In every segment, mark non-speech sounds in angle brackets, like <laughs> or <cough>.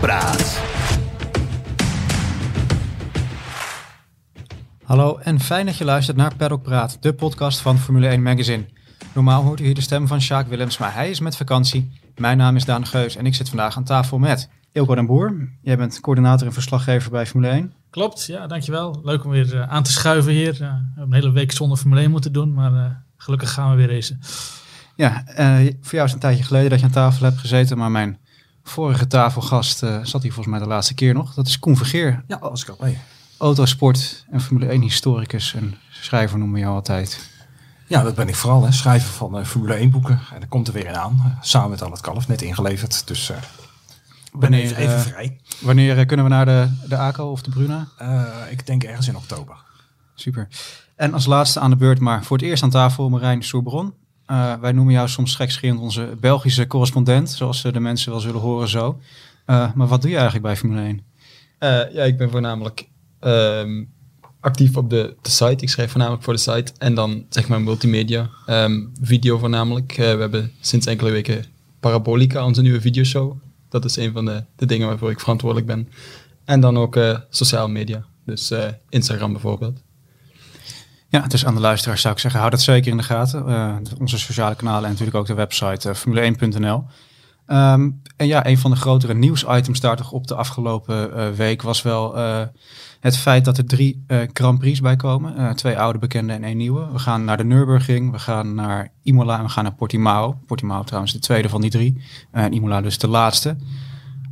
Praat. Hallo en fijn dat je luistert naar Paddock Praat, de podcast van Formule 1 Magazine. Normaal hoort u hier de stem van Sjaak Willems, maar hij is met vakantie. Mijn naam is Daan Geus en ik zit vandaag aan tafel met Ilko den Boer. Jij bent coördinator en verslaggever bij Formule 1. Klopt, ja, dankjewel. Leuk om weer eh, aan te schuiven hier. we hebben een hele week zonder Formule 1 moeten doen, maar uh, gelukkig gaan we weer racen. Ja, uh, voor jou is het een tijdje geleden dat je aan tafel hebt gezeten, maar mijn vorige tafelgast zat hier volgens mij de laatste keer nog. Dat is Koen Vergeer. Ja, als ik al mee. Autosport en Formule 1 historicus en schrijver noemen we jou altijd. Ja, dat ben ik vooral. Hè. Schrijver van Formule 1 boeken. En daar komt er weer in aan. samen met Al het Kalf, net ingeleverd. Dus wanneer, even, even vrij. Wanneer kunnen we naar de, de ACO of de Bruna? Ik denk ergens in oktober. Super. En als laatste aan de beurt, maar voor het eerst aan tafel, Marijn Sourbron. Uh, wij noemen jou soms gekscherend onze Belgische correspondent, zoals de mensen wel zullen horen zo. Uh, maar wat doe je eigenlijk bij Formule 1? ja, ik ben voornamelijk um, actief op de, de, site. Ik schrijf voornamelijk voor de site. En dan zeg maar multimedia, um, video voornamelijk. we hebben sinds enkele weken Parabolica, onze nieuwe videoshow. Dat is een van de, de dingen waarvoor ik verantwoordelijk ben. En dan ook sociale media. Dus Instagram bijvoorbeeld. Ja, dus aan de luisteraars zou ik zeggen, hou dat zeker in de gaten. Uh, onze sociale kanalen en natuurlijk ook de website formule1.nl. Um, en ja, een van de grotere nieuwsitems daar toch op de afgelopen week was wel het feit dat er drie Grand Prix bij komen. Twee oude bekende en één nieuwe. We gaan naar de Nürburgring, we gaan naar Imola en we gaan naar Portimao. Portimao trouwens de tweede van die drie. En Imola dus de laatste.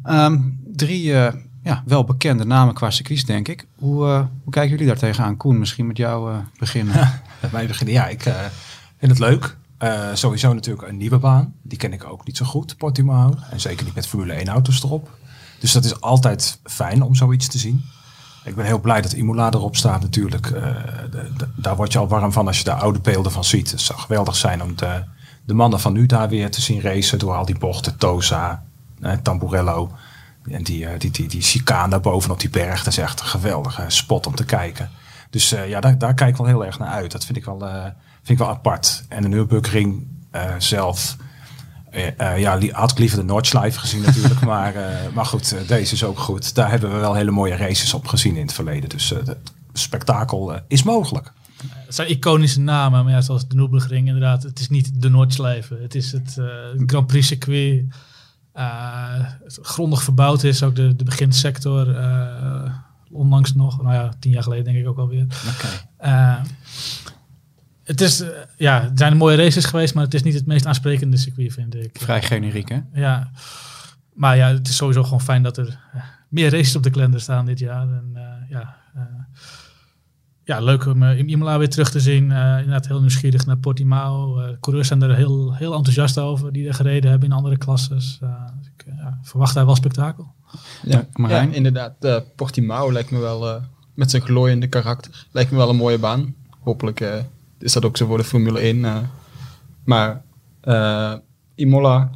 Um, drie ja, wel bekende namen qua circuits, denk ik. Hoe, hoe kijken jullie daar tegenaan? Koen, misschien met jou beginnen. Ja, <laughs> met mij beginnen. Ja, ik vind het leuk. sowieso natuurlijk een nieuwe baan. Die ken ik ook niet zo goed, Portimao. En zeker niet met Formule 1 auto's erop. Dus dat is altijd fijn om zoiets te zien. Ik ben heel blij dat Imola erop staat natuurlijk. De, de, daar word je al warm van als je daar oude beelden van ziet. Het zou geweldig zijn om de, de mannen van nu daar weer te zien racen door al die bochten. Tosa, eh, Tamburello. En die, uh, die, die, die chicane daar bovenop die berg. Dat is echt een geweldige spot om te kijken. Dus ja, daar, daar kijk ik wel heel erg naar uit. Dat vind ik wel, vind ik wel apart. En de Nürburgring zelf uh, ja, had ik liever de Nordschleife gezien natuurlijk. <laughs> maar, maar goed, deze is ook goed. Daar hebben we wel hele mooie races op gezien in het verleden. Dus het spektakel is mogelijk. Het zijn iconische namen, maar ja, zoals de Nürburgring inderdaad. Het is niet de Nordschleife. Het is het Grand Prix circuit. Het grondig verbouwd is, ook de, de beginsector. onlangs nog, nou ja, tien jaar geleden denk ik ook alweer. Okay. Het, is, ja, het zijn mooie races geweest, maar het is niet het meest aansprekende circuit, vind ik. Vrij generiek, hè? Ja. Maar ja, het is sowieso gewoon fijn dat er meer races op de kalender staan dit jaar. En uh, ja, ja, leuk om in Imola weer terug te zien. inderdaad heel nieuwsgierig naar Portimao. coureurs zijn er heel, heel enthousiast over, die er gereden hebben in andere klasses. Dus ik verwacht daar wel spektakel. Ja, maar ja, inderdaad. Portimao lijkt me wel, met zijn glooiende karakter, lijkt me wel een mooie baan. Hopelijk is dat ook zo voor de Formule 1. Uh, eh. maar uh, Imola,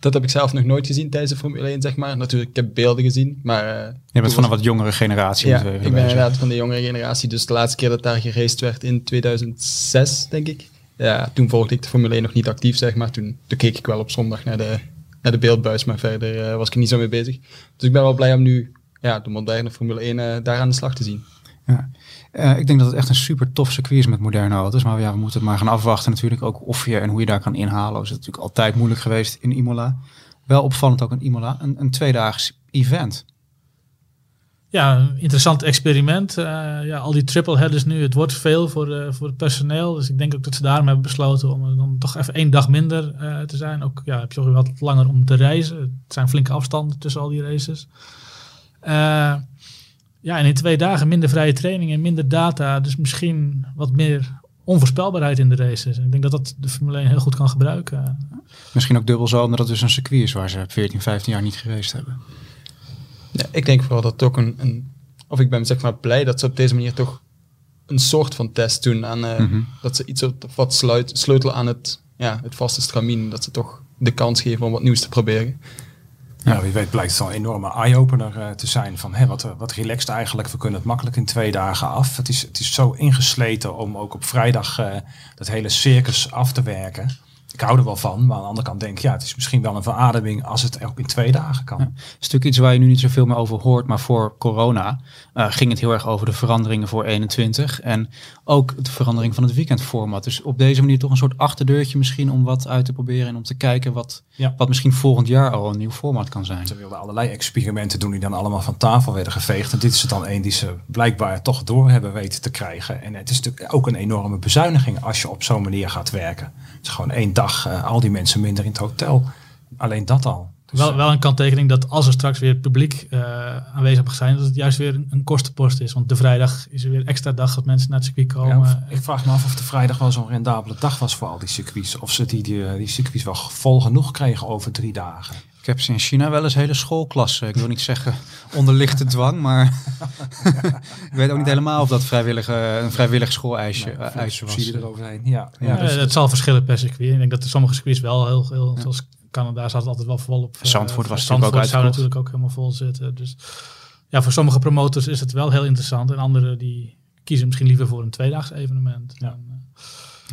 dat heb ik zelf nog nooit gezien tijdens de Formule 1, zeg maar. Natuurlijk, ik heb beelden gezien, maar... Uh, Je bent van een wat jongere generatie. Ja, ik ben inderdaad van de jongere generatie. Dus de laatste keer dat daar geraced werd in 2006, denk ik. Ja, toen volgde ik de Formule 1 nog niet actief, zeg maar. Toen, toen keek ik wel op zondag naar de, naar de beeldbuis, maar verder was ik er niet zo mee bezig. Dus ik ben wel blij om nu ja, de moderne Formule 1 daar aan de slag te zien. Ja. Uh, ik denk dat het echt een super tof circuit is met moderne auto's. Maar ja, we moeten het maar gaan afwachten natuurlijk. Ook of je en hoe je daar kan inhalen. Is het natuurlijk altijd moeilijk geweest in Imola. Wel opvallend ook in Imola. Een, een tweedaags event. Ja, interessant experiment. Uh, ja, al die triple headers nu, het wordt veel voor, uh, voor het personeel. Dus ik denk ook dat ze daarom hebben besloten om dan toch even één dag minder te zijn. Ook ja, heb je ook wat langer om te reizen. Het zijn flinke afstanden tussen al die races. Ja, en in twee dagen minder vrije training en minder data. Dus misschien wat meer onvoorspelbaarheid in de races. En ik denk dat dat de Formule 1 heel goed kan gebruiken. Misschien ook dubbel zo, omdat het dus een circuit is waar ze 14, 15 jaar niet geweest hebben. Ja, ik denk vooral dat toch een, een, Of ik ben zeg maar blij dat ze op deze manier toch een soort van test doen. Aan, uh, Dat ze iets wat sluit, sleutelen aan het, ja, het vaste stramien. Dat ze toch de kans geven om wat nieuws te proberen. Ja, wie weet blijkt het een enorme eye-opener uh, te zijn van hé, wat, wat relaxed eigenlijk. We kunnen het makkelijk in twee dagen af. Het is, het is zo ingesleten om ook op vrijdag uh, dat hele circus af te werken. ik hou er wel van. Maar aan de andere kant denk ik, ja, het is misschien wel een verademing als het ook in twee dagen kan. Ja. is natuurlijk iets waar je nu niet zoveel meer over hoort, maar voor corona eh, ging het heel erg over de veranderingen voor 21 en ook de verandering van het weekendformat. Dus op deze manier toch een soort achterdeurtje misschien om wat uit te proberen en om te kijken wat, Ja. wat misschien volgend jaar al een nieuw format kan zijn. Ze wilden allerlei experimenten doen die dan allemaal van tafel werden geveegd. En dit is er dan een die ze blijkbaar toch door hebben weten te krijgen. En het is natuurlijk ook een enorme bezuiniging als je op zo'n manier gaat werken. Het is gewoon één dag eh, al die mensen minder in het hotel. Alleen dat al. Dus, Wel, eh, wel een kanttekening dat als er straks weer publiek eh, aanwezig mag zijn, dat het juist weer een, een kostenpost is. Want de vrijdag is er weer extra dag dat mensen naar het circuit komen. ik vraag me af of de vrijdag wel zo'n rendabele dag was voor al die circuits. Of ze die, die, die circuits wel vol genoeg kregen over drie dagen. Ik heb ze in China wel eens hele schoolklassen. Ik wil niet zeggen onder lichte dwang, maar <laughs> <laughs> ik weet ook niet helemaal of dat vrijwillige, een vrijwillig schooleisje Nee, eh, eisje was. eroverheen. Ja, ja, Ja, dus- het zal verschillen per circuit. Ik denk dat er sommige circuits wel heel, heel zoals Canada zat het altijd wel vol op. eh, Zandvoort was Zandvoort natuurlijk ook zou natuurlijk ook helemaal vol zitten. Dus ja, voor sommige promotors is het wel heel interessant. En anderen die kiezen misschien liever voor een tweedaags evenement. Ja. Dan,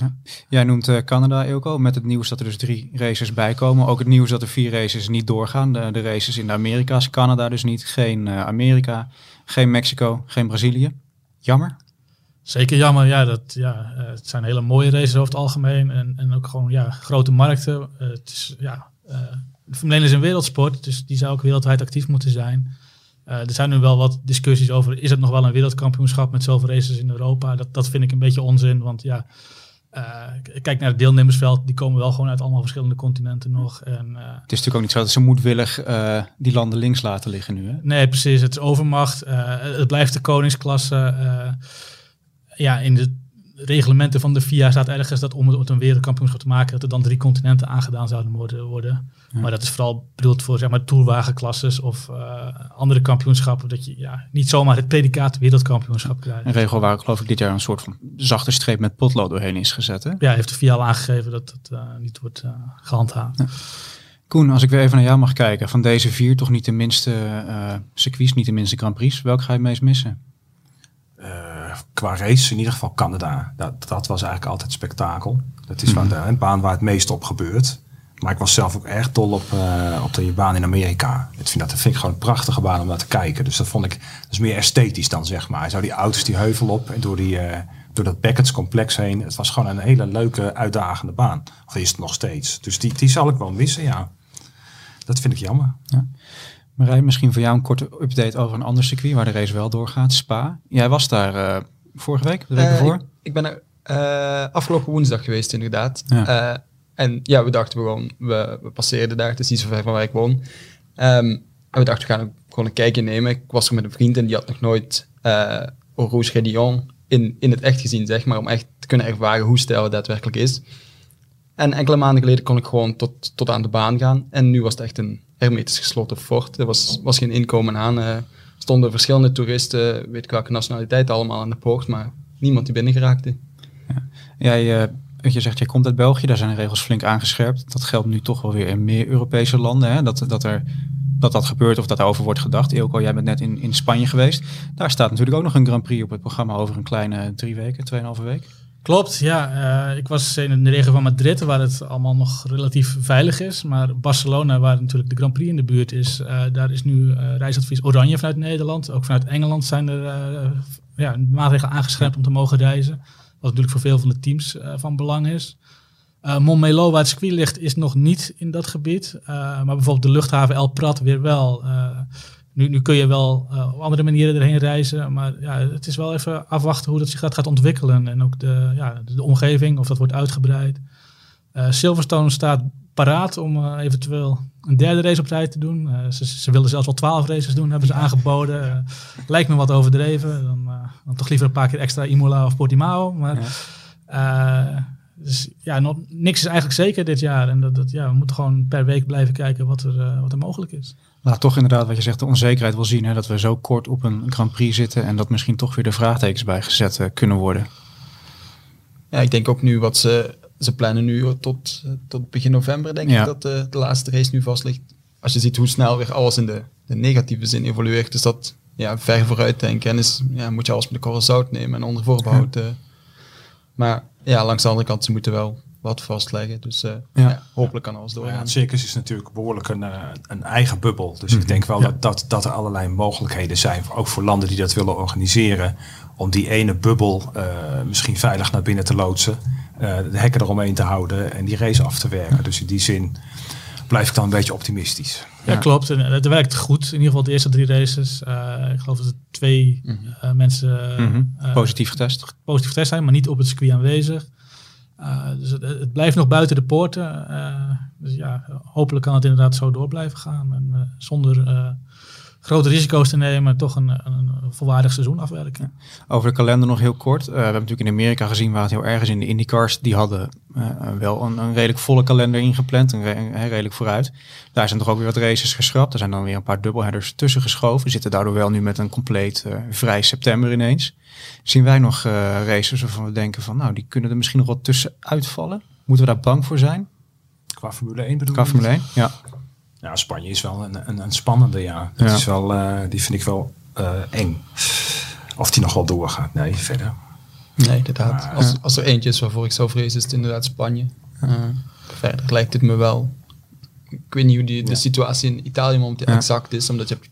eh, Jij noemt eh, Canada, Ilko, met het nieuws dat er dus drie races bij komen. Ook het nieuws dat er vier races niet doorgaan. De, de races in de Amerika's, Canada dus niet. Geen eh, Amerika, geen Mexico, geen Brazilië. Jammer. Zeker jammer, ja, dat, ja eh, het zijn hele mooie races over het algemeen en, en ook gewoon ja, grote markten. Eh, het is, ja, eh, de Formule 1 is een wereldsport, dus die zou ook wereldwijd actief moeten zijn. Eh, er zijn nu wel wat discussies over, is het nog wel een wereldkampioenschap met zoveel races in Europa? Dat, dat vind ik een beetje onzin, want ja, eh, kijk naar het deelnemersveld, die komen wel gewoon uit allemaal verschillende continenten nog. En, eh, Het is natuurlijk ook niet zo dat ze moedwillig eh, die landen links laten liggen nu. Hè? Nee, precies. Het is overmacht. Eh, het blijft de koningsklasse. Eh, ja, in de reglementen van de FIA staat ergens dat om het een wereldkampioenschap te maken, dat er dan drie continenten aangedaan zouden worden. worden. Maar dat is vooral bedoeld voor zeg maar toerwagenklasses of eh, andere kampioenschappen. Dat je ja, niet zomaar het predicaat wereldkampioenschap krijgt. Een regel waar geloof ik dit jaar een soort van zachte streep met potlood doorheen is gezet. Hè? Ja, heeft de FIA al aangegeven dat het eh, niet wordt eh, gehandhaafd. Koen, als ik weer even naar jou mag kijken. Van deze vier toch niet de minste circuits, niet de minste Grand Prix. Welke ga je het meest missen? Qua race in ieder geval Canada. Dat, dat was eigenlijk altijd spektakel. Dat is waar de, een baan waar het meest op gebeurt. Maar ik was zelf ook erg dol op, eh, op de baan in Amerika. Ik vind dat, dat vind ik gewoon een prachtige baan om naar te kijken. Dus dat vond ik dat is meer esthetisch dan zeg maar. Zo die auto's die heuvel op en door, die, eh, door dat Beckett's complex heen. Het was gewoon een hele leuke, uitdagende baan. Of is het nog steeds. Dus die, die zal ik wel missen, ja. Dat vind ik jammer. Marij, misschien voor jou een korte update over een ander circuit waar de race wel doorgaat. Spa. Jij was daar eh, vorige week, de week Eh, ervoor. ik, ik ben er eh, afgelopen woensdag geweest, inderdaad. Ja. Eh, en ja, we dachten gewoon, we, we passeerden daar, het is niet zo ver van waar ik woon. Ehm, en we dachten, we gaan gewoon een kijkje nemen. Ik was er met een vriend en die had nog nooit eh Rouge Gédillon in, in het echt gezien, zeg maar, om echt te kunnen ervaren hoe stijl het daadwerkelijk is. En enkele maanden geleden kon ik gewoon tot, tot aan de baan gaan. En nu was het echt een hermetisch gesloten fort. Er was, was geen inkomen aan. Stonden verschillende toeristen, weet ik welke nationaliteit, allemaal aan de poort, maar niemand die binnen geraakte. Jij, eh, je zegt, jij komt uit België, daar zijn de regels flink aangescherpt. Dat geldt nu toch wel weer in meer Europese landen. Hè? Dat, dat, er, dat dat gebeurt of dat daarover wordt gedacht. Ilko, jij bent net in, in Spanje geweest. Daar staat natuurlijk ook nog een Grand Prix op het programma over een kleine drie weken, tweeënhalve week. Klopt, ja. eh, ik was in de regio van Madrid, waar het allemaal nog relatief veilig is. Maar Barcelona, waar natuurlijk de Grand Prix in de buurt is, eh, daar is nu eh, reisadvies oranje vanuit Nederland. Ook vanuit Engeland zijn er ja, maatregelen aangescherpt om te mogen reizen. Wat natuurlijk voor veel van de teams van belang is. Montmelo, waar het circuit ligt, is nog niet in dat gebied. Maar bijvoorbeeld de luchthaven El Prat weer wel. Nu, nu kun je wel eh, op andere manieren erheen reizen. Maar ja, het is wel even afwachten hoe dat zich gaat, gaat ontwikkelen. En ook de, ja, de, omgeving, of dat wordt uitgebreid. Eh, Silverstone staat paraat om eh, eventueel een derde race op rij te doen. Ze, ze wilden zelfs wel twaalf races doen, hebben ze aangeboden. Lijkt me wat overdreven. Dan, dan toch liever een paar keer extra Imola of Portimao. Maar eh, dus ja, nog, niks is eigenlijk zeker dit jaar. En dat, dat, ja, we moeten gewoon per week blijven kijken wat er, wat er mogelijk is. Laat toch inderdaad wat je zegt, de onzekerheid wel zien. Hè? Dat we zo kort op een Grand Prix zitten en dat misschien toch weer de vraagtekens bij gezet eh, kunnen worden. Ja, ik denk ook nu wat ze, ze plannen nu tot, eh, tot begin november, denk Ja. ik, dat de, de laatste race nu vast ligt. Als je ziet hoe snel weer alles in de, de negatieve zin evolueert, dus dat ja, ver vooruit denken. En is, ja, moet je alles met de korrel zout nemen en onder voorbehoud. eh. Maar ja, langs de andere kant, ze moeten wel wat vastleggen. Dus eh, Ja. ja. hopelijk kan alles ja, doorgaan. het circus is natuurlijk behoorlijk een, eh, een eigen bubbel. Dus Mhm. ik denk wel dat, dat, dat er allerlei mogelijkheden zijn, ook voor landen die dat willen organiseren, om die ene bubbel eh, misschien veilig naar binnen te loodsen, eh, de hekken eromheen te houden en die race af te werken. Dus in die zin blijf ik dan een beetje optimistisch. Ja, Ja. klopt. En het werkt goed. In ieder geval de eerste drie races. Eh, ik geloof dat er twee eh, mensen Mhm. eh, Positief getest. positief getest zijn, maar niet op het circuit aanwezig. Eh, dus het, blijft nog buiten de poorten. Eh, dus ja, hopelijk kan het inderdaad zo door blijven gaan. En, eh, zonder grote risico's te nemen, toch een, een, volwaardig seizoen afwerken. Over de kalender nog heel kort. Eh, we hebben natuurlijk in Amerika gezien waar het heel erg is in de IndyCars. Die hadden eh, wel een, een redelijk volle kalender ingepland, een, een redelijk vooruit. Daar zijn toch ook weer wat races geschrapt. Er zijn dan weer een paar dubbelheaders tussen geschoven. We zitten daardoor wel nu met een compleet eh, vrij september ineens. Zien wij nog eh, races waarvan we denken van nou, die kunnen er misschien nog wat tussen uitvallen. Moeten we daar bang voor zijn? Qua Formule 1 bedoel Qua je? Formule 1? Ja. Ja, Spanje is wel een, een, een spannende, ja. Dat. Is wel, eh, die vind ik wel eh, eng. Of die nog wel doorgaat. Nee, verder. Nee, inderdaad. Maar- Als, als er eentje is waarvoor ik zou vrezen, is het inderdaad Spanje. Eh, verder lijkt het me wel. Ik weet niet hoe die, de situatie in Italië momenteel exact is, omdat je hebt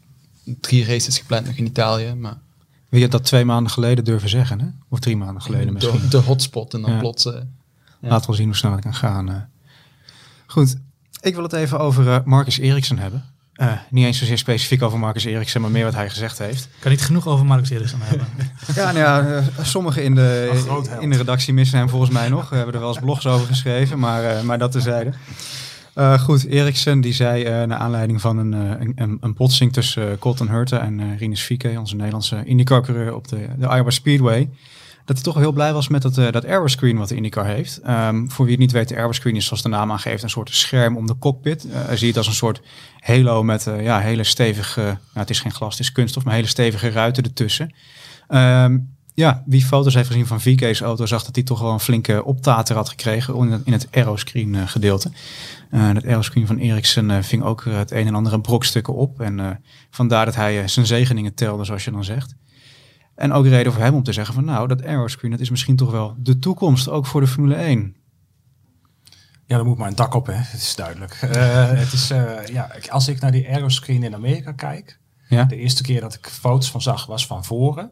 drie races gepland nog in Italië. Maar Wie had dat twee maanden geleden durven zeggen, hè? Of drie maanden geleden misschien. de, de hotspot en dan Ja. plots... eh, Ja. Laten we zien hoe snel het kan gaan. eh. Goed, ik wil het even over eh, Marcus Eriksen hebben. Eh, niet eens zozeer specifiek over Marcus Eriksen, maar meer wat hij gezegd heeft. Ik kan niet genoeg over Marcus Eriksen hebben. <laughs> Ja, nou ja, eh, sommigen in de, in de redactie missen hem volgens mij nog. We hebben er wel eens blogs over geschreven, maar, eh, maar dat terzijde. Eh goed, Eriksen die zei eh naar aanleiding van een, een, een, botsing tussen Colton Hurte en eh Rinus Fieke, onze Nederlandse IndyCar-coureur op de, de Iowa Speedway, dat hij toch heel blij was met dat, eh dat aeroscreen wat de IndyCar heeft. Ehm, voor wie het niet weet, de aeroscreen is zoals de naam aangeeft een soort scherm om de cockpit. Eh zie je het als een soort halo met eh, ja, hele stevige, nou, het is geen glas, het is kunststof, maar hele stevige ruiten ertussen. Ehm, ja, wie foto's heeft gezien van VK's auto zag dat hij toch wel een flinke optater had gekregen in het, in het aeroscreen gedeelte. Eh dat aeroscreen van Ericsson eh, ving ook het een en ander brokstukken op. En vandaar dat hij zijn zegeningen telde, zoals je dan zegt. En ook reden voor hem om te zeggen van nou, dat aeroscreen, dat is misschien toch wel de toekomst, ook voor de Formule 1. Ja, er moet maar een dak op, hè. <laughs> Het is duidelijk. Eh, het is, eh, ja, als ik naar die aeroscreen in Amerika kijk, Ja, de eerste keer dat ik foto's van zag was van voren.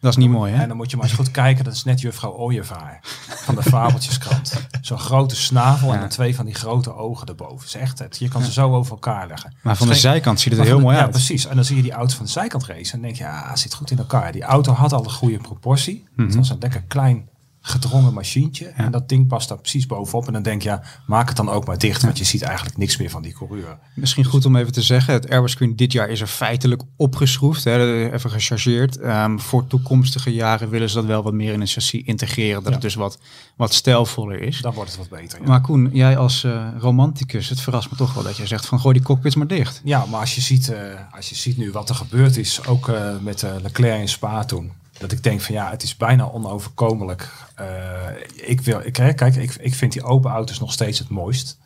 Dat is niet mooi hè? En dan moet je maar eens goed kijken, dat is net juffrouw Ooievaar van de Fabeltjeskrant. <laughs> Zo'n grote snavel en Ja. dan twee van die grote ogen erboven. Is echt het. Je kan ze zo over elkaar leggen. Maar van de zijkant ziet het er heel de- mooi ja, uit. precies. En dan zie je die auto van de zijkant racen. En dan denk je, ja, het zit goed in elkaar. Die auto had al een goede proportie. Mhm. Het was een lekker klein gedrongen machientje. En dat ding past daar precies bovenop. En dan denk je, ja, maak het dan ook maar dicht. Want je ziet eigenlijk niks meer van die coureur. Misschien goed om even te zeggen, het aeroscreen dit jaar is er feitelijk opgeschroefd, hè, even gechargeerd. Ehm, voor toekomstige jaren willen ze dat wel wat meer in het chassis integreren, dat Ja. het dus wat, wat stijlvoller is. Dan wordt het wat beter. Maar Koen, jij als eh, romanticus, het verrast me toch wel dat jij zegt van gooi die cockpits maar dicht. Ja, maar als je ziet, eh, als je ziet nu wat er gebeurd is, ook eh, met Leclerc in Spa toen. Dat ik denk van ja, het is bijna onoverkomelijk. Eh, ik, wil, ik, kijk, ik, ik vind die open auto's nog steeds het mooist.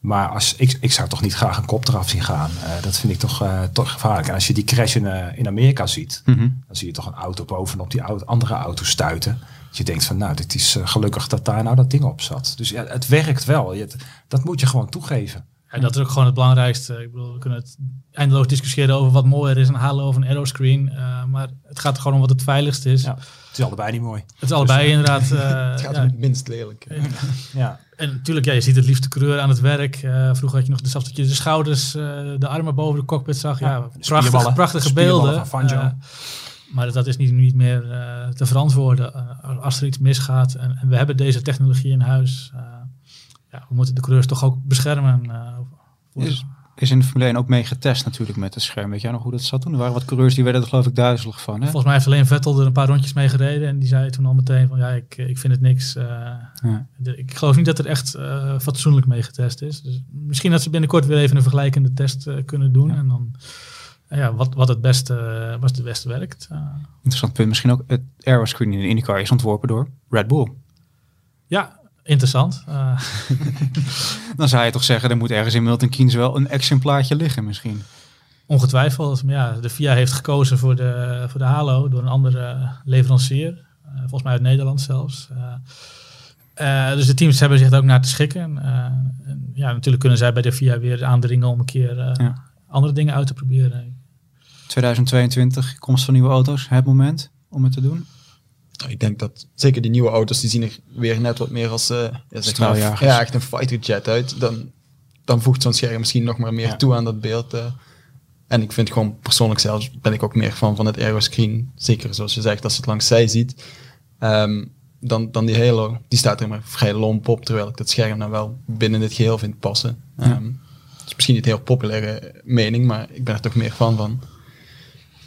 Maar als, ik, ik zou toch niet graag een kop eraf zien gaan. Eh, dat vind ik toch, eh, toch gevaarlijk. En als je die crash in, in Amerika ziet, Mhm. dan zie je toch een auto bovenop die andere auto stuiten. Dat je denkt van nou, dit is gelukkig dat daar nou dat ding op zat. Dus ja, het werkt wel. Je, dat moet je gewoon toegeven. En dat is ook gewoon het belangrijkste. Ik bedoel, we kunnen het eindeloos discussiëren over wat mooier is, een halo of een aeroscreen. eh maar het gaat er gewoon om wat het veiligst is. Ja, het is allebei niet mooi. Het is allebei inderdaad. <laughs> eh, het gaat ja. om het minst lelijk. Ja. En natuurlijk, ja, je ziet het liefst de coureur aan het werk. Eh, vroeger had je nog de zelfs dat je de schouders, eh, de armen boven de cockpit zag. Ja, Ja, prachtige spierballen beelden. Eh, maar dat is niet, niet meer eh, te verantwoorden eh, als er iets misgaat. En, en we hebben deze technologie in huis. eh, ja, we moeten de coureurs toch ook beschermen. Is, is in de Formule 1 ook mee getest natuurlijk met het scherm. Weet jij nog hoe dat zat toen? Er waren wat coureurs die werden er geloof ik duizelig van. Hè? Volgens mij heeft alleen Vettel er een paar rondjes mee gereden. En die zei toen al meteen van ja, ik, ik vind het niks. eh, Ja. de- ik geloof niet dat er echt eh, fatsoenlijk mee getest is. Dus misschien dat ze binnenkort weer even een vergelijkende test eh, kunnen doen. En dan ja, wat, wat het beste, wat het beste werkt. Interessant punt. Misschien ook het aeroscreen in de IndyCar is ontworpen door Red Bull. ja, interessant. <laughs> Eh, <laughs> Dan zou je toch zeggen, er moet ergens in Milton Keynes wel een exemplaartje liggen misschien. ongetwijfeld. Maar ja, de FIA heeft gekozen voor de, voor de Halo door een andere leverancier. Eh, volgens mij uit Nederland zelfs. Eh, Eh, dus de teams hebben zich er ook naar te schikken. Eh, en ja, natuurlijk kunnen zij bij de VIA weer aandringen om een keer eh, Ja. andere dingen uit te proberen. 2022, komst van nieuwe auto's, het moment om het te doen. Ik denk dat zeker die nieuwe auto's, die zien er weer net wat meer als eh ja, zeg maar, ja, echt een fighter jet uit. Dan, dan voegt zo'n scherm misschien nog maar meer Ja. toe aan dat beeld. eh. en ik vind gewoon persoonlijk zelfs, ben ik ook meer van van het aeroscreen. Zeker zoals je zegt, als je het langs zij ziet. Ehm, dan, dan die Halo, die staat er maar vrij lomp op, terwijl ik dat scherm nou wel binnen dit geheel vind passen. Ehm, is misschien niet een heel populaire mening, maar ik ben er toch meer fan van.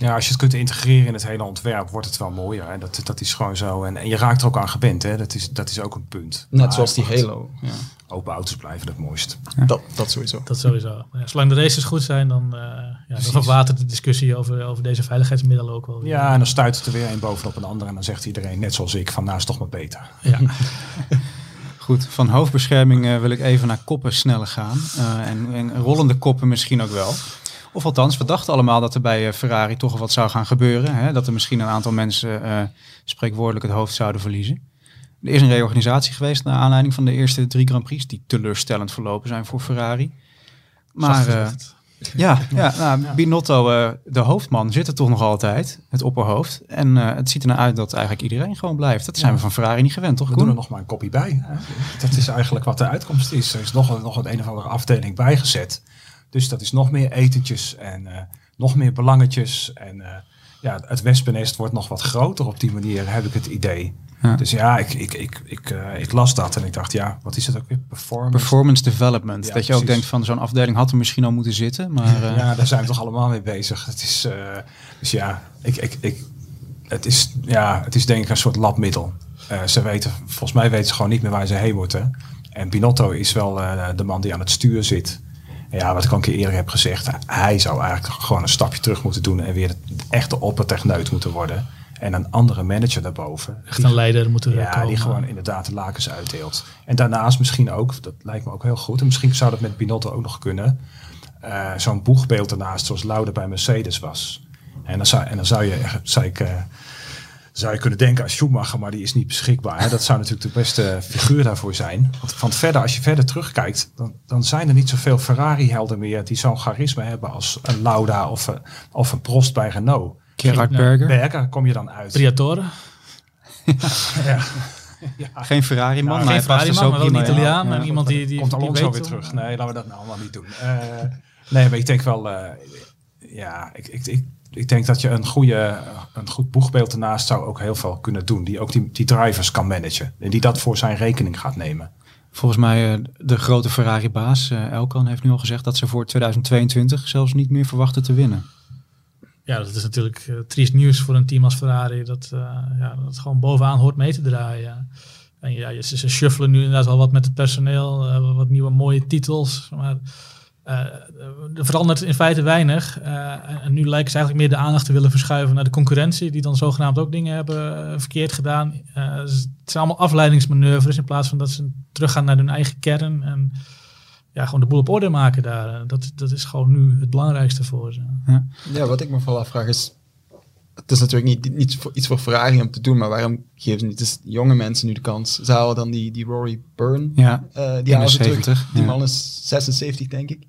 Ja, als je het kunt integreren in het hele ontwerp, wordt het wel mooier. Hè? Dat, dat is gewoon zo. En, en je raakt er ook aan gewend. Hè? Dat, is, dat is ook een punt. Net Maar zoals die Halo. Ja, Open auto's blijven het mooist. dat, dat sowieso. Dat sowieso. Ja, zolang de races goed zijn, dan, eh ja, dan verwatert de discussie over, over deze veiligheidsmiddelen ook wel. weer. Ja, en dan stuit het er weer een bovenop een ander. En dan zegt iedereen, net zoals ik, van nou is toch maar beter. Ja. <laughs> Goed, van hoofdbescherming eh, wil ik even naar koppen sneller gaan. Eh, en, en rollende koppen misschien ook wel. Of althans, we dachten allemaal dat er bij eh, Ferrari toch wat zou gaan gebeuren. Hè? Dat er misschien een aantal mensen eh, spreekwoordelijk het hoofd zouden verliezen. Er is een reorganisatie geweest naar aanleiding van de eerste drie Grand Prix, die teleurstellend verlopen zijn voor Ferrari. Maar eh, <laughs> ja, ja, nou, Binotto, de hoofdman, zit er toch nog altijd, het opperhoofd. En het ziet er nou uit dat eigenlijk iedereen gewoon blijft. Dat zijn we van Ferrari niet gewend, toch We doen er nog maar een kopie bij. Hè? Dat is eigenlijk wat de uitkomst is. Er is nog, nog een, een of andere afdeling bijgezet. Dus dat is nog meer etentjes en eh, nog meer belangetjes. En eh, ja, het wespennest wordt nog wat groter op die manier, heb ik het idee. Ja. Dus ja, ik, ik, ik, ik, eh, ik las dat en ik dacht, ja, wat is het ook weer? Performance. Performance development. Ja, dat je ook denkt van zo'n afdeling had er misschien al moeten zitten. Maar Ja, <laughs> daar zijn we toch allemaal mee bezig. Het is, dus ja, ik, ik, ik, het, is, ja, het is denk ik een soort labmiddel. Ze weten, volgens mij weten ze gewoon niet meer waar ze heen moeten. En Binotto is wel de man die aan het stuur zit. Ja, wat ik al een keer eerder heb gezegd, hij zou eigenlijk gewoon een stapje terug moeten doen en weer de echte oppertechneut moeten worden. En een andere manager daarboven. Echt een leider moeten Ja, komen. die gewoon inderdaad de lakens uitdeelt. En daarnaast misschien ook, dat lijkt me ook heel goed. En misschien zou dat met Binotto ook nog kunnen. eh, Zo'n boegbeeld ernaast, zoals Lauda bij Mercedes was. En dan zou, en dan zou je, zou ik, eh, zou je kunnen denken aan Schumacher, maar die is niet beschikbaar. Hè? Dat zou natuurlijk de beste figuur daarvoor zijn. Want van verder, als je verder terugkijkt, dan, dan zijn er niet zoveel Ferrari-helden meer die zo'n charisma hebben als een Lauda of, een- of een Prost bij Renault. Gerard Ja. Berger, Berger kom je dan uit. Briatore. <laughs> Ja. geen Ferrari man, Geen maar hij past Ferrari er man, maar wel een. Italiaan. Ja. en iemand die, die, Komt Alonso weer om- terug. Nee, laten we dat nou allemaal niet doen. Eh, nee, maar ik denk wel... eh, ja, ik, ik, ik, ik denk dat je een, goede, een goed boegbeeld ernaast zou ook heel veel kunnen doen. Die ook die, die drivers kan managen. En die dat voor zijn rekening gaat nemen. Volgens mij eh, de grote Ferrari-baas eh, Elkan heeft nu al gezegd dat ze voor 2022 zelfs niet meer verwachten te winnen. Ja, dat is natuurlijk eh, triest nieuws voor een team als Ferrari. Dat, eh, ja, dat het gewoon bovenaan hoort mee te draaien. En ja, ze, ze shuffelen nu inderdaad wel wat met het personeel. wat nieuwe mooie titels. Maar eh, er verandert in feite weinig. Eh, en, nu lijken ze eigenlijk meer de aandacht te willen verschuiven naar de concurrentie. Die dan zogenaamd ook dingen hebben eh, verkeerd gedaan. Het zijn allemaal afleidingsmanoeuvres. In plaats van dat ze teruggaan naar hun eigen kern. En ja, gewoon de boel op orde maken daar. Dat, dat is gewoon nu het belangrijkste voor ze. Ja, wat ik me vooral afvraag is, het is natuurlijk niet, niet voor, iets voor Ferrari om te doen, maar waarom geven ze niet dus jonge mensen nu de kans? Halen dan die, die Rory Byrne, Ja, eh, die halen ze terug. 71, Die ja. man is 76, denk ik.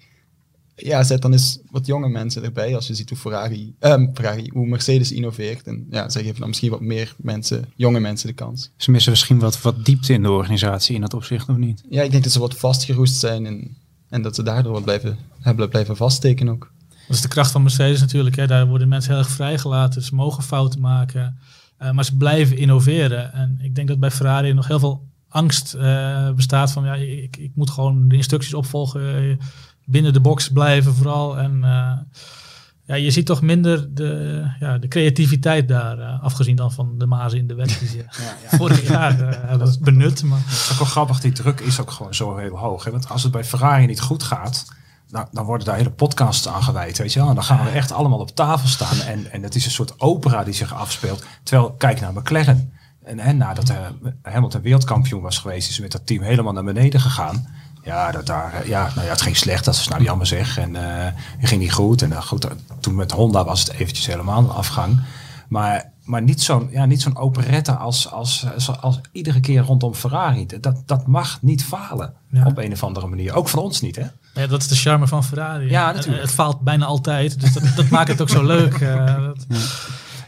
Ja, zet dan eens wat jonge mensen erbij, als je ziet hoe Ferrari, ehm, Ferrari hoe Mercedes innoveert. En ja, zij geven dan misschien wat meer mensen, jonge mensen de kans. ze missen misschien wat, wat diepte in de organisatie in dat opzicht, of niet? Ja, ik denk dat ze wat vastgeroest zijn en, en dat ze daardoor wat blijven, hebben blijven vaststeken ook. Dat is de kracht van Mercedes natuurlijk. Hè. Daar worden mensen heel erg vrijgelaten. Ze mogen fouten maken. eh, maar ze blijven innoveren. En ik denk dat bij Ferrari nog heel veel angst eh, bestaat van... Ja, ik, ik moet gewoon de instructies opvolgen. eh, binnen de box blijven vooral. En ja, je ziet toch minder de, ja, de creativiteit daar. afgezien dan van de mazen in de wet die ze <laughs> vorig jaar eh, hebben benut. Maar Het is ook wel grappig, die druk is ook gewoon zo heel hoog. Hè? Want als het bij Ferrari niet goed gaat, nou, dan worden daar hele podcasts aan gewijd, weet je wel. En dan gaan we echt allemaal op tafel staan. En, en het is een soort opera die zich afspeelt. Terwijl, kijk naar McLaren. En, en nadat uh, Hamilton wereldkampioen was geweest, is met dat team helemaal naar beneden gegaan. Ja, dat daar, eh, ja, nou ja, het ging slecht, dat is nou jammer zeg. En uh, het ging niet goed. En uh, goed, toen met Honda was het eventjes helemaal een afgang. Maar maar niet zo'n ja, niet zo'n operette als, als, als, als iedere keer rondom Ferrari. Dat, dat mag niet falen Ja. op een of andere manier. Ook van ons niet, hè? Ja, dat is de charme van Ferrari. Ja, natuurlijk. Het faalt bijna altijd, dus dat, dat maakt het ook zo leuk. eh, <laughs> dat-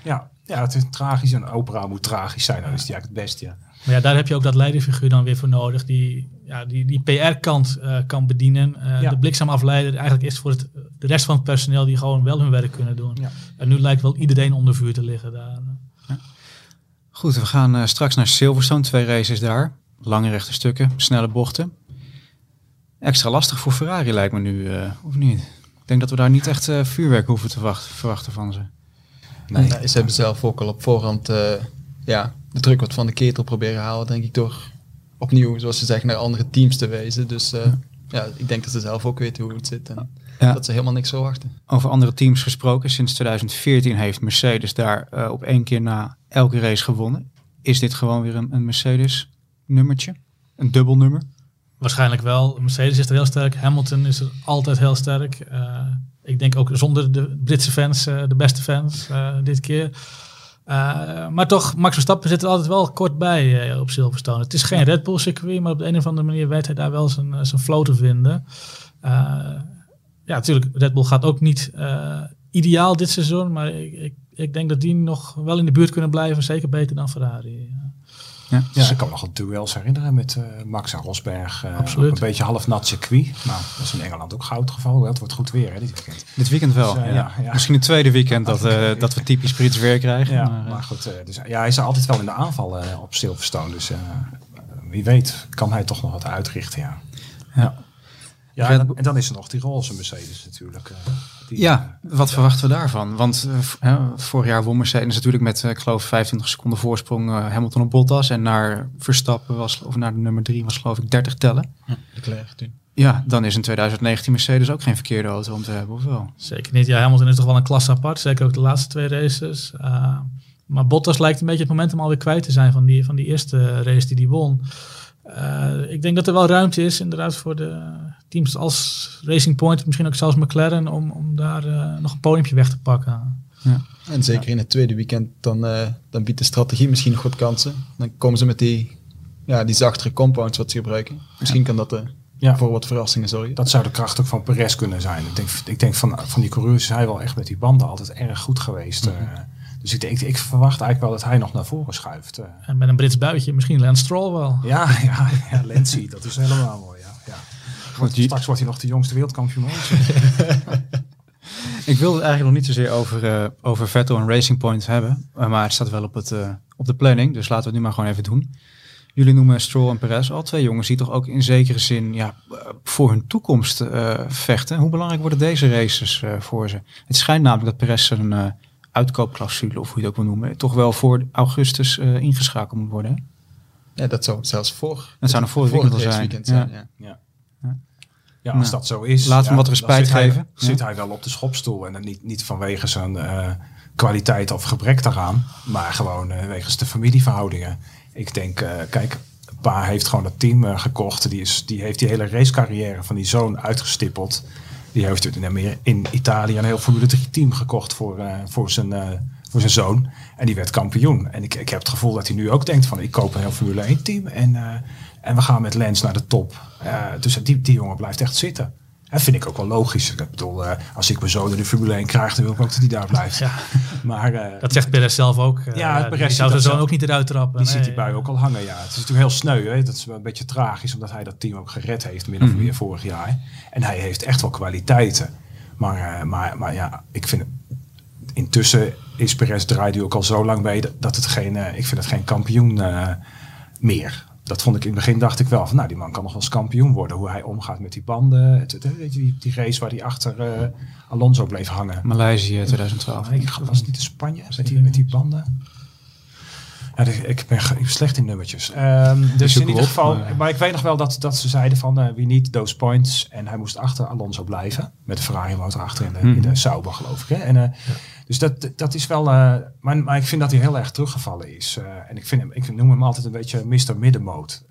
Ja, ja het is tragisch. Een opera moet tragisch zijn. Dan is die eigenlijk het beste, ja. Maar ja, daar heb je ook dat leiderfiguur dan weer voor nodig, die ja, die, die PR-kant eh, kan bedienen. Eh, Ja. De bliksemafleider eigenlijk is voor het, de rest van het personeel die gewoon wel hun werk kunnen doen. Ja. En nu lijkt wel iedereen onder vuur te liggen daar. Goed, we gaan eh, straks naar Silverstone. Twee races daar. Lange rechte stukken, snelle bochten. Extra lastig voor Ferrari lijkt me nu, eh, of niet? Ik denk dat we daar niet echt eh, vuurwerk hoeven te wachten, verwachten van ze. Nee. ze hebben zelf ook al op voorhand eh, ja, de druk wat van de ketel proberen halen, denk ik, door opnieuw, zoals ze zeggen, naar andere teams te wijzen. Dus eh, ja, ik denk dat ze zelf ook weten hoe het zit en Ja. dat ze helemaal niks verwachten. Over andere teams gesproken, sinds 2014 heeft Mercedes daar eh, op één keer na elke race gewonnen. Is dit gewoon weer een, een Mercedes nummertje? Een dubbel nummer? Waarschijnlijk wel. Mercedes is er heel sterk. Hamilton is er altijd heel sterk. Eh, ik denk ook zonder de Britse fans, eh, de beste fans eh, dit keer. Maar toch, Max Verstappen zit er altijd wel kort bij op Silverstone. Het is geen Red Bull circuit, maar op de een of andere manier weet hij daar wel zijn, zijn flow te vinden. Ja, natuurlijk, Red Bull gaat ook niet ideaal dit seizoen, maar ik, ik, ik denk dat die nog wel in de buurt kunnen blijven. Zeker beter dan Ferrari. Ja. Ja, ik kan me nog wel duels herinneren met eh, Max en Rosberg. eh, Absoluut. Een beetje half nat circuit. Nou, dat is in Engeland ook goud geval. Het wordt goed weer, hè, dit weekend. Dit weekend wel. Dus, eh, ja. ja, ja. Misschien het tweede weekend dat, eh, dat we typisch Brits weer krijgen. Ja, maar, eh, maar goed. eh, dus, ja, hij is altijd wel in de aanval op Silverstone. Dus eh, wie weet kan hij toch nog wat uitrichten, ja. ja. Ja, en, Bull- en dan is er nog die roze Mercedes natuurlijk. Die, Ja, wat verwachten we daarvan? Want eh, vorig jaar won Mercedes natuurlijk met, eh, ik geloof, 25 seconden voorsprong eh, Hamilton op Bottas. En naar Verstappen was, of naar de nummer 3 was geloof ik 30 tellen. Leclerc toen. Ja, dan is in 2019 Mercedes ook geen verkeerde auto om te hebben, of wel? Zeker niet. Ja, Hamilton is toch wel een klasse apart. Zeker ook de laatste twee races. Maar Bottas lijkt een beetje het momentum alweer kwijt te zijn van die, van die eerste race die hij won. Ik denk dat er wel ruimte is inderdaad voor de teams als Racing Point, misschien ook zelfs McLaren, om, om daar uh, nog een podiumpje weg te pakken. Ja. En zeker in het tweede weekend, dan, uh, dan biedt de strategie misschien nog wat kansen. Dan komen ze met die, ja, die zachtere compounds wat ze gebruiken. Misschien kan dat uh, ja. voor wat verrassingen zorgen. Dat zou de kracht ook van Perez kunnen zijn. Ik denk, ik denk van, van die coureurs is hij wel echt met die banden altijd erg goed geweest. Mm -hmm. Dus ik, denk, ik verwacht eigenlijk wel dat hij nog naar voren schuift. En met een Brits buitje, misschien Lance Stroll wel. Ja, <laughs> ja, ja Lancy, dat is helemaal mooi. Wordt, straks wordt hij nog de jongste wereldkampioen. <laughs> ik wilde het eigenlijk nog niet zozeer over, uh, over Vettel en Racing Point hebben. Uh, maar het staat wel op, het, uh, op de planning, dus laten we het nu maar gewoon even doen. Jullie noemen Stroll en Perez al twee jongens die toch ook in zekere zin ja, voor hun toekomst vechten. Hoe belangrijk worden deze races voor ze? Het schijnt namelijk dat Perez een uitkoopclausule, of hoe je het ook wil noemen, toch wel voor augustus uh, ingeschakeld moet worden. Hè? Ja, dat zou zelfs voor. Dat zou nog voor het, weekend, zijn. weekend zijn. Ja. Ja. ja. Ja als nou, dat zo is. Laten we ja, wat respect zit geven. Hij, zit hij wel op de schopstoel. En dan niet, niet vanwege zijn uh, kwaliteit of gebrek daaraan, maar gewoon uh, wegens de familieverhoudingen. Ik denk, uh, kijk, Pa heeft gewoon dat team gekocht. Die, is, die heeft die hele racecarrière van die zoon uitgestippeld. Die heeft in, in Italië een heel Formule 3 team gekocht voor, voor, zijn, voor zijn zoon. En die werd kampioen. En ik, ik heb het gevoel dat hij nu ook denkt van ik koop een heel Formule 1 team. En, uh, en we gaan met Lens naar de top. dus die, die jongen blijft echt zitten. Dat vind ik ook wel logisch. Ik bedoel, als ik mijn zoon in de Formule 1 krijg, dan wil ik ook dat hij daar blijft. Ja. Maar, dat zegt Perez zelf ook. ja, uh, Perez zou zijn zoon ook niet eruit trappen. Die nee. ziet die bui ook al hangen, ja. Het is natuurlijk heel sneu, hè. Dat is wel een beetje tragisch, omdat hij dat team ook gered heeft, min of meer vorig jaar. En hij heeft echt wel kwaliteiten. Maar, uh, maar, maar ja, ik vind... Intussen is Perez draait nu ook al zo lang mee dat het geen... Uh, ik vind het geen kampioen uh, meer. Dat vond ik in het begin, dacht ik wel van, nou, die man kan nog wel eens kampioen worden. Hoe hij omgaat met die banden. Het, het, weet je, die, die race waar hij achter uh, Alonso bleef hangen. Maleisië 2012. Nee, was het niet in Spanje met die, met die banden? Ja, ik ben, ik ben slecht in nummertjes. Um, dus in ieder op, geval, maar... maar... ik weet nog wel dat, dat ze zeiden van uh, we need those points. En hij moest achter Alonso blijven. Met de Ferrari motor achter in de, in de Sauber geloof ik. Hè? En, uh, ja. Dus dat, dat is wel, uh, maar, maar ik vind dat hij heel erg teruggevallen is. en ik, vind hem, ik noem hem altijd een beetje Mr. Middenmoot.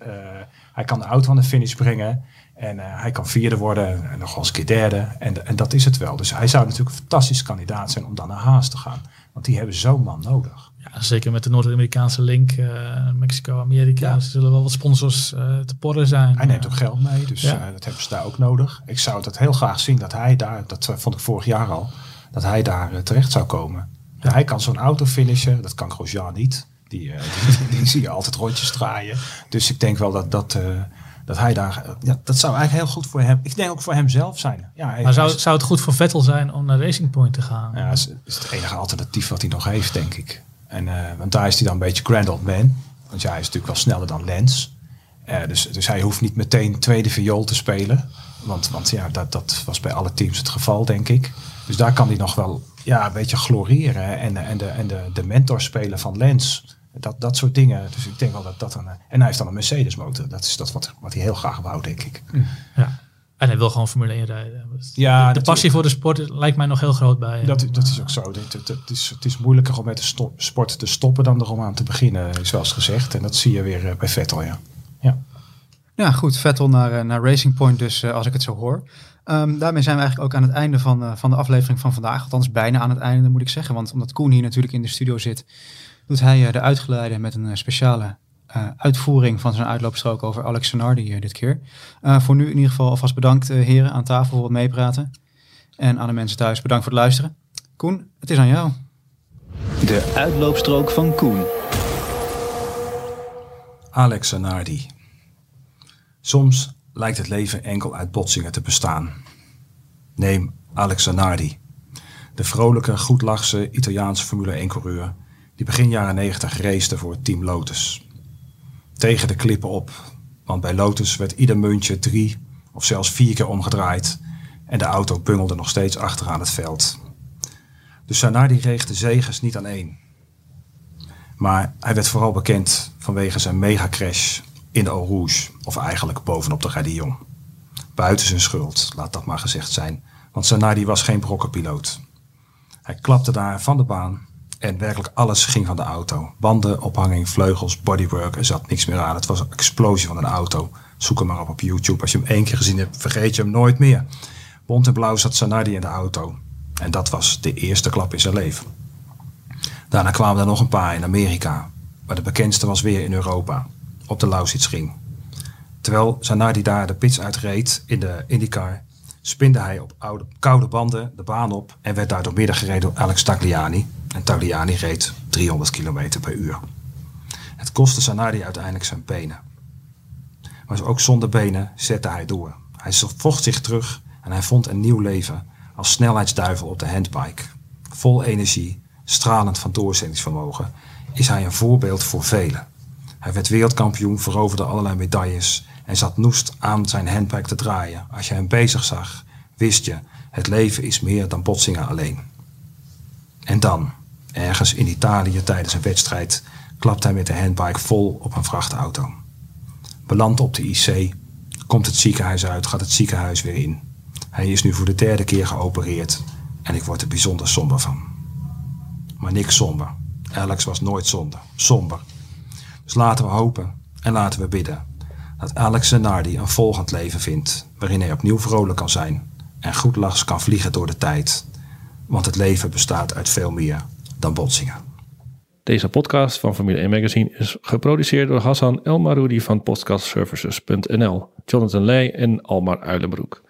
hij kan de auto aan de finish brengen. En hij kan vierde worden en nog wel eens keer derde. En, en dat is het wel. Dus hij zou natuurlijk een fantastische kandidaat zijn om dan naar Haas te gaan. Want die hebben zo'n man nodig. Ja, zeker met de Noord-Amerikaanse link, eh, Mexico, Amerika, Ja. er zullen wel wat sponsors eh, te porren zijn. Hij neemt Eh, ook geld mee, dus Ja. eh, dat hebben ze daar ook nodig. Ik zou dat heel graag zien dat hij daar, dat eh, vond ik vorig jaar al, dat hij daar eh, terecht zou komen. Ja, hij kan zo'n auto finishen, dat kan Grosjean niet. Die, eh, die, die zie je altijd rondjes draaien. Dus ik denk wel dat, dat, eh, dat hij daar, ja, dat zou eigenlijk heel goed voor hem, ik denk ook voor hemzelf zijn. Ja, hij- Maar zou, is- zou het goed voor Vettel zijn om naar Racing Point te gaan? ja, is, is het enige alternatief wat hij nog heeft, denk ik. En, want daar is hij dan een beetje grand old man. Want ja, hij is natuurlijk wel sneller dan Lens. Dus, dus hij hoeft niet meteen tweede viool te spelen. Want, want ja, dat, dat was bij alle teams het geval, denk ik. Dus daar kan hij nog wel ja, een beetje gloriëren. hè. En, en, de, en de, de mentor spelen van Lens. Dat, dat soort dingen. Dus ik denk wel dat dat een... En hij heeft dan een Mercedes motor. Dat is dat wat, wat hij heel graag wou, denk ik. Ja. En hij wil gewoon Formule 1 rijden. Ja, de natuurlijk. passie voor de sport lijkt mij nog heel groot bij hem. Dat, dat is ook zo. Het, is, het is moeilijker om met de sport te stoppen dan erom aan te beginnen, is wel eens gezegd. En dat zie je weer eh, bij Vettel, ja. ja. Ja, goed. Vettel naar, eh, naar Racing Point dus, eh, als ik het zo hoor. Ehm, daarmee zijn we eigenlijk ook aan het einde van, eh, van de aflevering van vandaag. Althans, bijna aan het einde, moet ik zeggen. Want omdat Koen hier natuurlijk in de studio zit, doet hij eh, de uitgeleide met een eh, speciale eh, uitvoering van zijn uitloopstrook over Alex Zanardi dit keer. Eh, voor nu in ieder geval alvast bedankt, eh, heren, aan tafel voor het meepraten. En aan de mensen thuis, bedankt voor het luisteren. Koen, het is aan jou. De uitloopstrook van Koen. Alex Zanardi. Soms lijkt het leven enkel uit botsingen te bestaan. Neem Alex Zanardi. De vrolijke, goedlachse Italiaanse Formule 1-coureur... die begin jaren 90 racete voor Team Lotus. Tegen de klippen op, want bij Lotus werd ieder muntje drie of zelfs vier keer omgedraaid... en de auto bungelde nog steeds achteraan het veld. Dus Zanardi reeg de zegens niet aan één... Maar hij werd vooral bekend vanwege zijn megacrash in Eau Rouge, of eigenlijk bovenop de Radillon. Buiten zijn schuld, laat dat maar gezegd zijn, want Zanardi was geen brokkenpiloot. Hij klapte daar van de baan en werkelijk alles ging van de auto. Banden, ophanging, vleugels, bodywork, er zat niks meer aan. Het was een explosie van een auto. Zoek hem maar op op YouTube. Als je hem één keer gezien hebt, vergeet je hem nooit meer. Bont en blauw zat Zanardi in de auto. En dat was de eerste klap in zijn leven. Daarna kwamen er nog een paar in Amerika, maar de bekendste was weer in Europa, op de Lausitzring. Terwijl Zanardi daar de pits uitreed in de IndyCar, spinde hij op oude, koude banden de baan op en werd daardoor midden gereden door Alex Tagliani. En Tagliani reed 300 km per uur. Het kostte Zanardi uiteindelijk zijn benen. Maar ook zonder benen zette hij door. Hij vocht zich terug en hij vond een nieuw leven als snelheidsduivel op de handbike. Vol energie, stralend van doorzettingsvermogen, is hij een voorbeeld voor velen. Hij werd wereldkampioen, veroverde allerlei medailles en zat noest aan zijn handbike te draaien. Als je hem bezig zag, wist je, het leven is meer dan botsingen alleen. En dan, ergens in Italië tijdens een wedstrijd, klapt hij met de handbike vol op een vrachtauto. Belandt op de IC, komt het ziekenhuis uit, gaat het ziekenhuis weer in. Hij is nu voor de derde keer geopereerd en ik word er bijzonder somber van. Maar niks somber. Alex was nooit somber. somber. Dus laten we hopen en laten we bidden dat Alex Zanardi een volgend leven vindt waarin hij opnieuw vrolijk kan zijn en goed lachs kan vliegen door de tijd. Want het leven bestaat uit veel meer dan botsingen. Deze podcast van Formule 1 Magazine is geproduceerd door Hassan El Maroudi van podcastservices.nl, Jonathan Leij en Almar Uilenbroek.